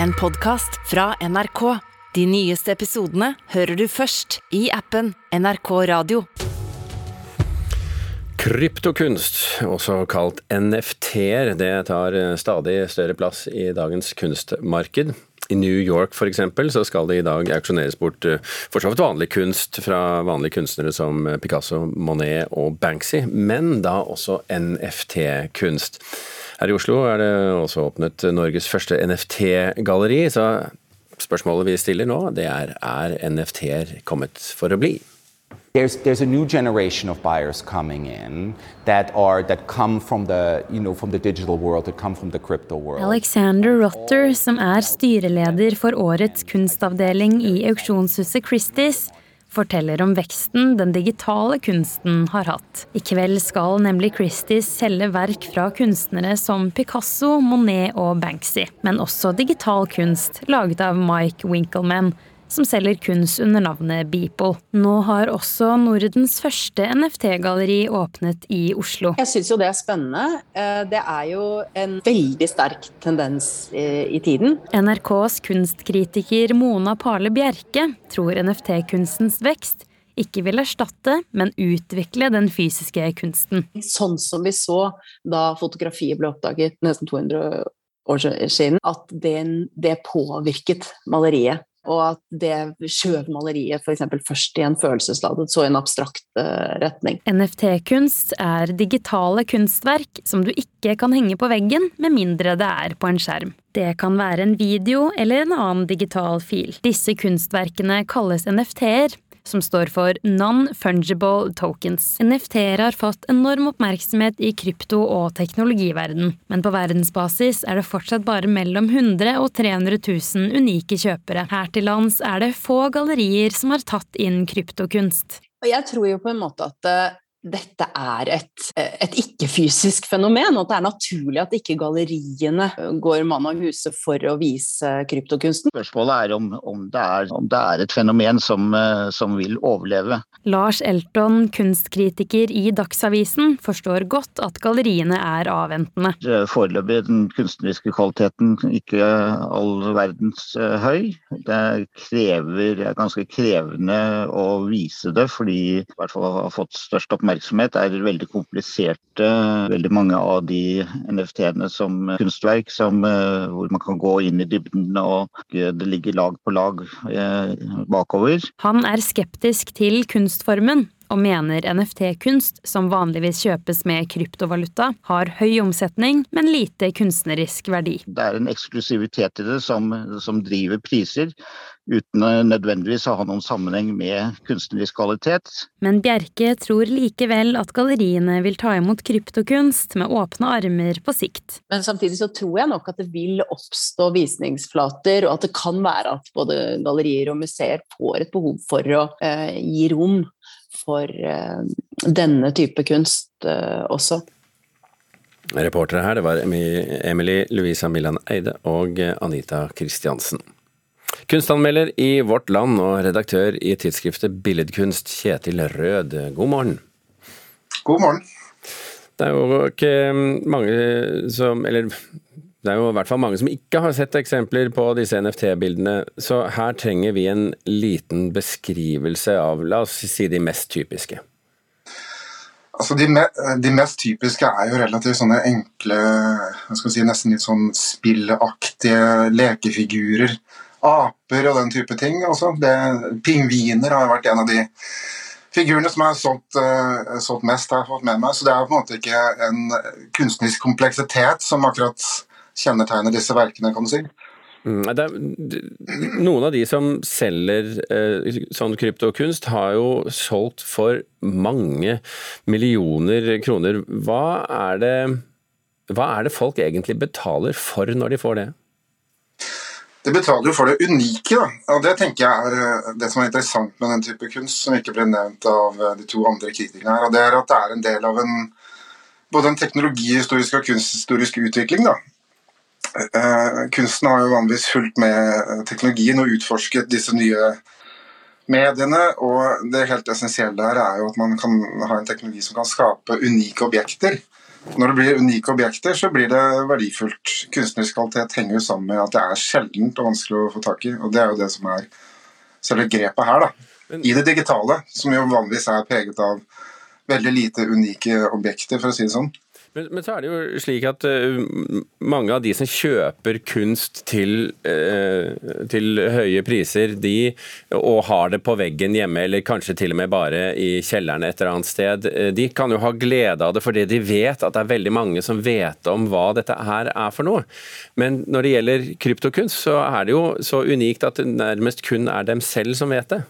en podkast fra NRK. De nyeste episodene hører du først i appen NRK Radio. Kryptokunst, også kalt NFT-er, det tar stadig større plass i dagens kunstmarked. I New York eksempel, så skal det i dag auksjoneres bort fortsatt for så vidt vanlig kunst fra vanlige kunstnere som Picasso, Monet og Banksy, men da også NFT-kunst. Her i Oslo er det også åpnet Norges første NFT-galleri, så spørsmålet vi stiller nå, det er er NFT-er kommet for å bli? There's, there's a new generation of buyers coming in that are that come from the you know from the digital world, that come from the crypto world. Alexander Rotter, som er styreleder for årets kunstavdeling i auksjonshuset Christies, forteller om veksten den digitale kunsten har hatt. I kveld skal nemlig Christies selge verk fra kunstnere som Picasso, Monet og Banksy, men også digital kunst laget av Mike Winkelman som selger kunst under navnet Beeple. Nå har også Nordens første NFT-galleri åpnet i Oslo. Jeg syns jo det er spennende. Eh, det er jo en veldig sterk tendens i tiden. NRKs kunstkritiker Mona Parle Bjerke tror NFT-kunstens vekst ikke vil erstatte, men utvikle den fysiske kunsten. Sånn som vi så da fotografiet ble oppdaget nesten 200 år siden, at det, det påvirket maleriet. Og at det skjøv maleriet f.eks. først i en følelsesladet, så i en abstrakt uh, retning. NFT-kunst er digitale kunstverk som du ikke kan henge på veggen med mindre det er på en skjerm. Det kan være en video eller en annen digital fil. Disse kunstverkene kalles NFT-er, som står for Non-Fungible Tokens. NFT-er har fått enorm oppmerksomhet i krypto- og teknologiverden, men på verdensbasis er det fortsatt bare mellom 100 og 300 000 unike kjøpere. Her til lands er det få gallerier som har tatt inn kryptokunst. Og jeg tror jo på en måte at eh, dette er et, et ikke-fysisk fenomen, og at det er naturlig at ikke galleriene går mann av huse for å vise kryptokunsten. Spørsmålet er om, om, det, er, om det, er, et fenomen som, eh, som, vil overleve. Lars Elton, kunstkritiker i Dagsavisen, forstår godt at galleriene er avventende. Foreløpig den kunstneriske kvaliteten ikke all verdens uh, høy. Det krever, er ganske krevende å vise det, fordi i hvert fall har fått størst oppmerksomhet oppmerksomhet er veldig kompliserte. Veldig mange av de NFT-ene som kunstverk som, eh, hvor man kan gå inn i dybden og det ligger lag på lag eh, bakover. Han er skeptisk til kunstformen og mener NFT-kunst, som vanligvis kjøpes med kryptovaluta, har høy omsetning, men lite kunstnerisk verdi. Det er en eksklusivitet i det som, som driver priser uten nødvendigvis å ha noen sammenheng med kunstnerisk kvalitet. Men Bjerke tror likevel at galleriene vil ta imot kryptokunst med åpne armer på sikt. Men samtidig så tror jeg nok at det vil oppstå visningsflater, og at det kan være at både gallerier og museer får et behov for å eh, gi rom for eh, denne type kunst eh, også. Reportere her det var Emily Louisa Millan Eide og Anita Kristiansen. Kunstanmelder i Vårt Land og redaktør i tidsskriftet Billedkunst, Kjetil Rød, god morgen. God morgen. Det er jo ikke mange som Eller det er jo i hvert fall mange som ikke har sett eksempler på disse NFT-bildene, så her trenger vi en liten beskrivelse av, la oss si, de mest typiske. Altså de, me de, mest typiske er jo relativt sånne enkle, si, nesten litt sånn spillaktige lekefigurer aper og den type ting. Også. Det, pingviner har vært en av de figurene som jeg har solgt, uh, solgt mest, har fått med meg. Så det er på en måte ikke en kunstnerisk kompleksitet som akkurat kjennetegner disse verkene, kan du si. Mm, er, noen av de som selger eh, sånn kryptokunst, har jo solgt for mange millioner kroner. Hva er, det, hva er det folk egentlig betaler for når de får det? Det betaler jo for det unike. Da. Og Det tenker jeg er eh, det som er interessant med den type kunst, som ikke ble nevnt av eh, de to andre kritikerne her. og Det er at det er en del av en, både en teknologihistorisk og kunsthistorisk utvikling. da. Eh, kunsten har jo vanligvis fulgt med teknologien og utforsket disse nye mediene. Og det helt essensielle her er jo at man kan ha en teknologi som kan skape unike objekter Når det blir unike objekter, så blir det verdifullt. Kunstnerisk kvalitet henger jo sammen med at det er sjeldent og vanskelig å få tak i. Og det er jo det som er selve grepet her, da. I det digitale, som jo vanligvis er preget av veldig lite unike objekter, for å si det sånn. Men, men, så er det jo slik at uh, mange av de som kjøper kunst til, uh, til, høye priser, de, og har det på veggen hjemme, eller kanskje til og med bare i kjelleren et eller annet sted, uh, de kan jo ha glede av det fordi de vet at det er veldig mange som vet om hva dette her er for noe. Men når det gjelder kryptokunst, så er det jo så unikt at det nærmest kun er dem selv som vet det.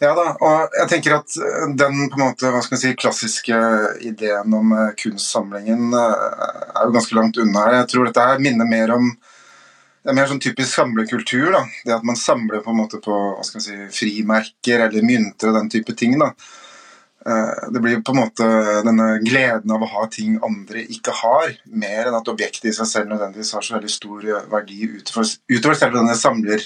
Ja da, og jeg tenker at eh, den på en måte, hva skal jeg si, klassiske ideen om eh, kunstsamlingen eh, er jo ganske langt unna her. Jeg tror dette her minner mer om det er mer sånn typisk samlekultur. da, Det at man samler på en måte på hva skal jeg si, frimerker eller mynter og den type ting. da. Det blir på en måte denne gleden av å ha ting andre ikke har, mer enn at objektet i seg selv nødvendigvis har så veldig stor verdi utover, utover selve denne samler,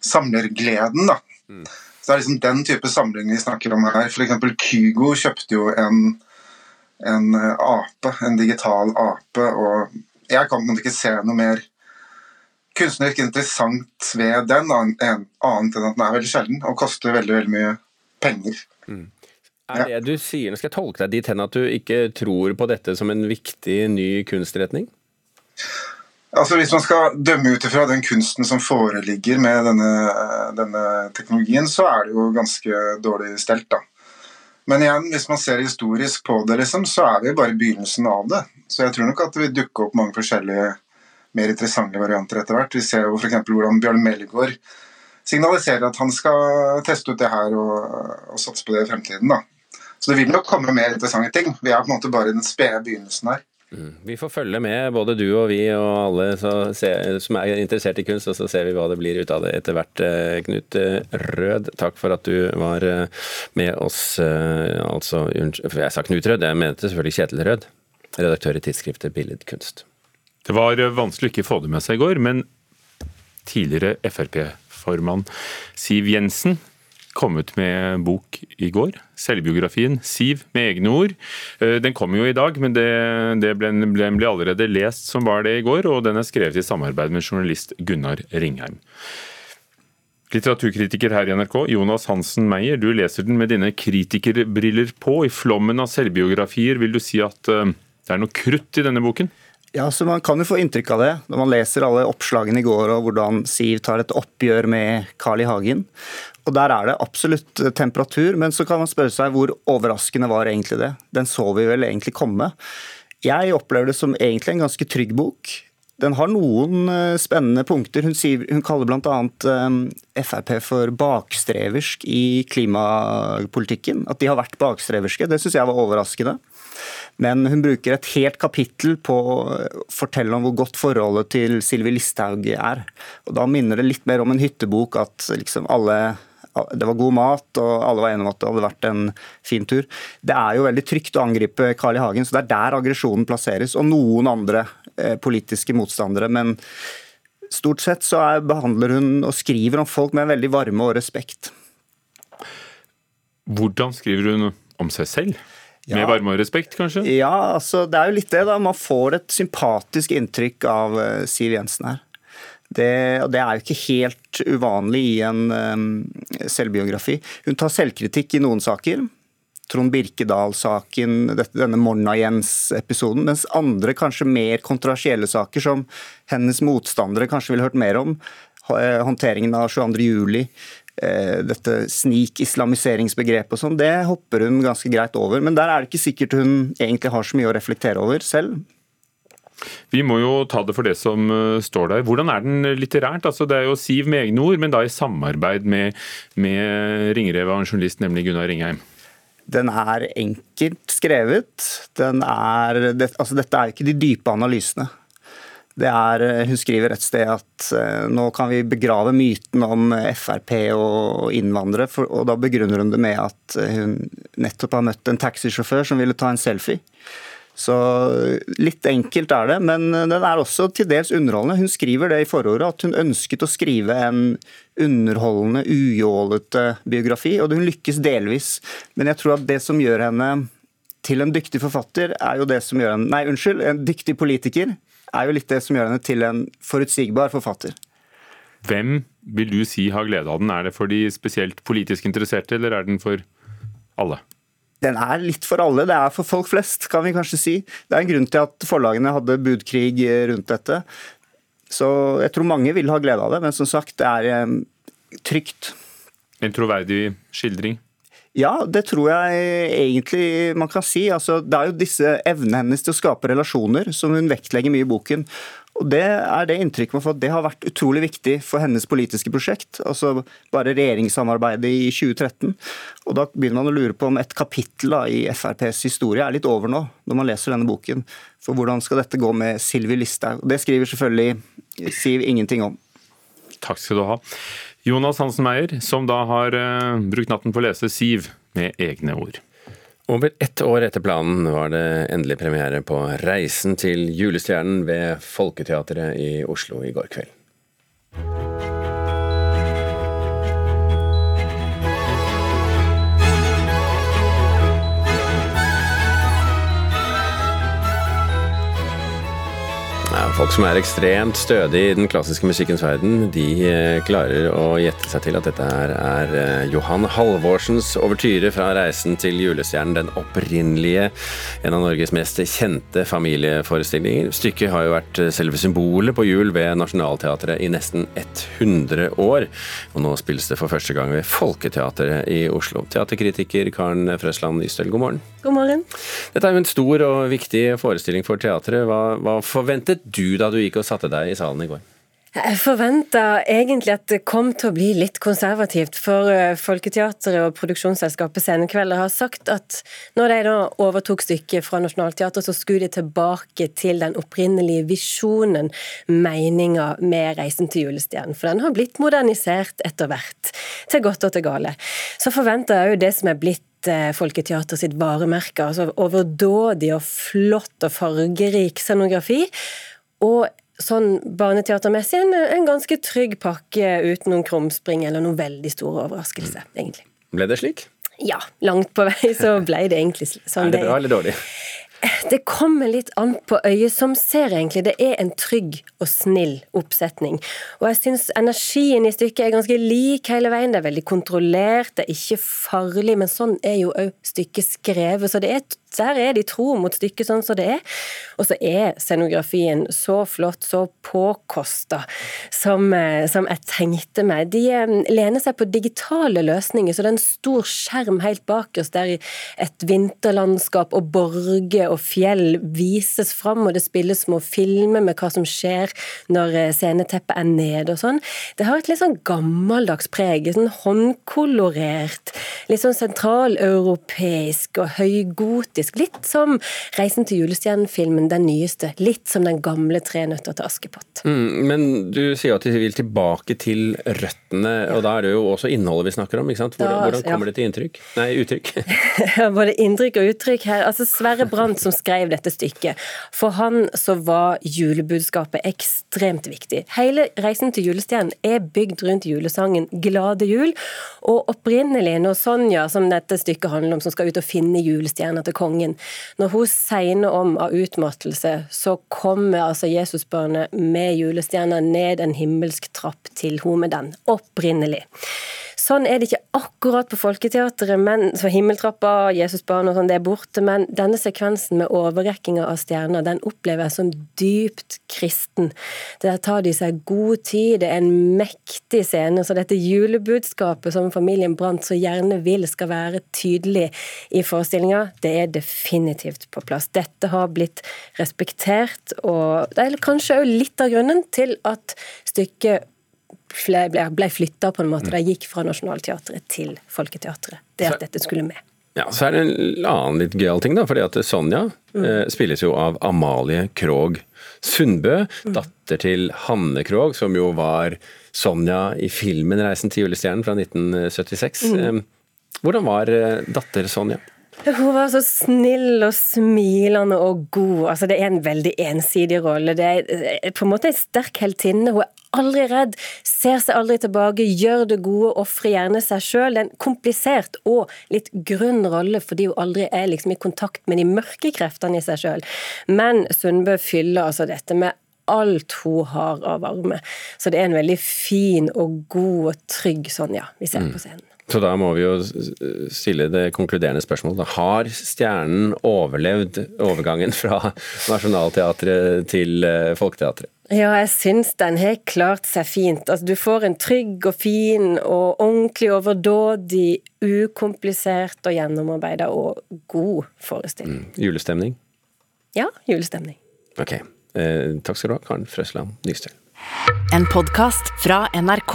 samlergleden. da. Mm. Så det er liksom den type samling vi snakker om her. F.eks. Kygo kjøpte jo en, en eh, ape, en digital ape, og jeg kan ikke se noe mer kunstnerisk interessant ved den, annet enn at den er veldig sjelden og koster veldig, veldig mye penger. Mm. Er det du sier, nå skal jeg tolke deg dit hen at du ikke tror på dette som en viktig ny kunstretning? Altså Hvis man skal dømme ut ifra den kunsten som foreligger med denne, denne, teknologien, så er det jo ganske dårlig stelt. da. Men igjen, hvis man ser historisk på det, liksom, så er vi bare i begynnelsen av det. Så jeg tror nok at det vil dukke opp mange forskjellige mer interessante varianter etter hvert. Vi ser jo f.eks. hvordan Bjørn Melgaard signaliserer at han skal teste ut det her og, og satse på det i fremtiden. da. Så det vil nok komme mer interessante ting. Vi er på en måte bare i den spede begynnelsen her. Vi får følge med, både du og vi og alle som er interessert i kunst, og så ser vi hva det blir ut av det etter hvert. Eh, Knut eh, Rød, takk for at du var eh, med oss. Altså, jeg sa Knut Rød, jeg mente selvfølgelig Kjetil Rød, redaktør i tidsskriftet Billedkunst. Det var vanskelig å ikke få det med seg i går, men tidligere Frp-formann Siv Jensen kom ut med bok i går. Selvbiografien 'Siv' med egne ord. Eh, den kommer jo i dag, men det, det ble, ble, ble, allerede lest som var det i går, og den er skrevet i samarbeid med journalist Gunnar Ringheim. Litteraturkritiker her i NRK, Jonas Hansen Meyer, du leser den med dine kritikerbriller på. I flommen av selvbiografier, vil du si at eh, det er noe krutt i denne boken? Ja, så Man kan jo få inntrykk av det når man leser alle oppslagene i går og hvordan Siv tar et oppgjør med Carl I. Hagen. Og Der er det absolutt temperatur, men så kan man spørre seg hvor overraskende var egentlig det. Den så vi vel egentlig komme. Jeg opplever det som egentlig en ganske trygg bok. Den har noen eh, spennende punkter. Hun, sier, hun kaller bl.a. Eh, Frp for bakstreversk i klimapolitikken. At de har vært bakstreverske. Det syns jeg var overraskende. Men hun bruker et helt kapittel på å fortelle om hvor godt forholdet til Sylvi Listhaug er. Og Da minner det litt mer om en hyttebok at liksom alle det var god mat, og alle var enige om at det hadde vært en fin tur. Det er jo veldig trygt å angripe Carl I. Hagen, så det er der aggresjonen plasseres. Og noen andre eh, politiske motstandere. Men stort sett så er, behandler hun og skriver om folk med veldig varme og respekt. Hvordan skriver hun om seg selv? Med varme og respekt, kanskje? Ja, altså, det er jo litt det. da. Man får et sympatisk inntrykk av uh, Siv Jensen her. Det, det er jo ikke helt uvanlig i en um, selvbiografi. Hun tar selvkritikk i noen saker. Trond Birkedal-saken, denne Morna-Jens-episoden. Mens andre kanskje mer kontroversielle saker, som hennes motstandere kanskje ville hørt mer om. Håndteringen av 22. juli, dette snik islamiseringsbegrep og sånn, det hopper hun ganske greit over. Men der er det ikke sikkert hun egentlig har så mye å reflektere over selv. Vi må jo ta det for det som eh, står der. Hvordan er den litterært? Altså, det er jo Siv med egne ord, men da i samarbeid med, med ringrev av en journalist, nemlig Gunnar Ringheim. Den er enkelt skrevet. Den er, det, altså, dette er ikke de dype analysene. Er, eh, hun skriver et sted at eh, nå kan vi begrave myten om Frp og innvandrere. For, og Da begrunner hun det med at hun nettopp har møtt en taxisjåfør som ville ta en selfie. Så Litt enkelt er det, men den er også til dels underholdende. Hun skriver det i forordet at hun ønsket å skrive en underholdende, ujålete biografi, og hun lykkes delvis. Men jeg tror at det som gjør henne til en dyktig forfatter er jo det som gjør henne Nei, unnskyld, en dyktig politiker er jo litt det som gjør henne til en forutsigbar forfatter. Hvem vil du si har glede av den? Er det for de spesielt politisk interesserte, eller er den for alle? Den er litt for alle. Det er for folk flest, kan vi kanskje si. Det er en grunn til at forlagene hadde budkrig rundt dette. Så jeg tror mange vil ha glede av det, men som sagt, det er eh, trygt. En troverdig skildring? Ja, det tror jeg egentlig man kan si. Altså, det er jo disse evnene hennes til å skape relasjoner som hun vektlegger mye i boken. Og Det er det inntrykket man får det har vært utrolig viktig for hennes politiske prosjekt. altså Bare regjeringssamarbeidet i 2013. Og Da begynner man å lure på om et kapittel da, i FrPs historie er litt over nå, når man leser denne boken. For hvordan skal dette gå med Sylvi Listhaug? Det skriver selvfølgelig Siv ingenting om. Takk skal du ha. Jonas Hansen Meyer, som da har uh, brukt natten på å lese Siv med egne ord. Over ett år etter planen var det endelig premiere på 'Reisen til julestjernen' ved Folketeatret i Oslo i går kveld. Folk som er ekstremt stødige i den klassiske musikkens verden, de eh, klarer å gjette seg til at dette her er eh, Johan Halvorsens overtyre fra 'Reisen til julestjernen', den opprinnelige, en av Norges mest kjente familieforestillinger. Stykket har jo vært eh, selve symbolet på jul ved Nationaltheatret i nesten 100 år, og nå spilles det for første gang ved Folketeatret i Oslo. Teaterkritiker Karen Frøsland Ystøl, god morgen. God morgen. Dette er jo en stor og viktig forestilling for teatret. Hva, hva forventet du da du gikk og satte deg i salen i går? Jeg forventa egentlig at det kom til å bli litt konservativt, for eh, Folketeatret og produksjonsselskapet Scenekvelder har sagt at når de da overtok stykket fra Nationaltheatret, så skulle de tilbake til den opprinnelige visjonen, meninga med Reisen til julestjernen. For den har blitt modernisert etter hvert, til godt og til gale. Så forventa jeg jo det som er blitt eh, Folketeater sitt varemerke. altså Overdådig og flott og fargerik scenografi. Og sånn barneteatermessig en, en ganske trygg pakke uten noen krumspring eller noen veldig store overraskelse, mm. egentlig. Ble det slik? Ja, langt på vei så ble det egentlig sånn. Er det bra eller dårlig? Det kommer litt an på øyet som ser, egentlig. Det er en trygg og snill oppsetning. Og jeg syns energien i stykket er ganske lik hele veien. Det er veldig kontrollert, det er ikke farlig, men sånn er jo òg stykket skrevet. Så det er der er de tro mot stykket sånn som det er. Og så er scenografien så flott, så påkosta som, eh, som, jeg tenkte meg. De eh, lener seg på digitale løsninger, så det er en stor skjerm helt bak oss der et vinterlandskap og borger og fjell vises fram, og det spilles små filmer med hva som skjer når eh, sceneteppet er nede og sånn. Det har et litt sånn gammeldags preg, sånn håndkolorert, litt sånn sentraleuropeisk og høygotisk faktisk litt som 'Reisen til julestjernen'-filmen, den nyeste. Litt som den gamle 'Tre nøtter til Askepott'. Mm, men du sier at de vil tilbake til røttene, og da er det jo også innholdet vi snakker om. ikke sant? Hvordan, da, hvordan kommer det til inntrykk? Nei, uttrykk? Både inntrykk og uttrykk her. Altså Sverre Brandt som skrev dette stykket, for han så var julebudskapet ekstremt viktig. Hele 'Reisen til julestjernen' er bygd rundt julesangen 'Glade jul', og opprinnelig, når Sonja, som dette stykket handler om, som skal ut og finne julestjerna til kongen, kongen. Når hun segner om av utmattelse, så kommer altså Jesusbarnet med julestjerna ned en himmelsk trapp til henne med den, opprinnelig. Sånn er det ikke akkurat på Folketeatret, men så Himmeltrappa, Jesusbarn og sånn, det er borte. Men denne sekvensen med overrekkinga av stjerner, den opplever jeg som dypt kristen. Der tar de seg god tid, det er en mektig scene. Så dette julebudskapet som familien Brandt så gjerne vil skal være tydelig i forestillinga, det er definitivt på plass. Dette har blitt respektert, og det er kanskje òg litt av grunnen til at stykket ble flytta på en måte. De gikk fra Nationaltheatret til Folketeatret. Det at dette skulle med. Ja, Så er det en annen litt gøyal ting, da. fordi at Sonja mm. eh, spilles jo av Amalie Krogh Sundbø, mm. datter til Hanne Krogh, som jo var Sonja i filmen 'Reisen til julestjernen' fra 1976. Mm. Eh, hvordan var eh, datter Sonja? Hun var så snill og smilende og god. Altså, det er en veldig ensidig rolle. Det er på en måte en sterk heltinne. Hun er aldri redd, ser seg aldri tilbake, gjør det gode, ofrer gjerne seg sjøl. En komplisert og litt grønn rolle, fordi hun aldri er liksom i kontakt med de mørke kreftene i seg sjøl. Men Sundbø fyller altså dette med alt hun har av varme. Så det er en veldig fin og god og trygg Sonja vi ser på scenen. Så da må vi jo stille det konkluderende spørsmålet. Har stjernen overlevd overgangen fra Nationaltheatret til eh, Folketeatret? Ja, jeg syns den har klart seg fint. Altså, du får en trygg og fin og ordentlig overdådig, ukomplisert og gjennomarbeida og god forestilling. Mm. Julestemning? Ja, julestemning. Ok. Eh, takk skal du ha, Karen Frøsland Nystøl. En podkast fra NRK.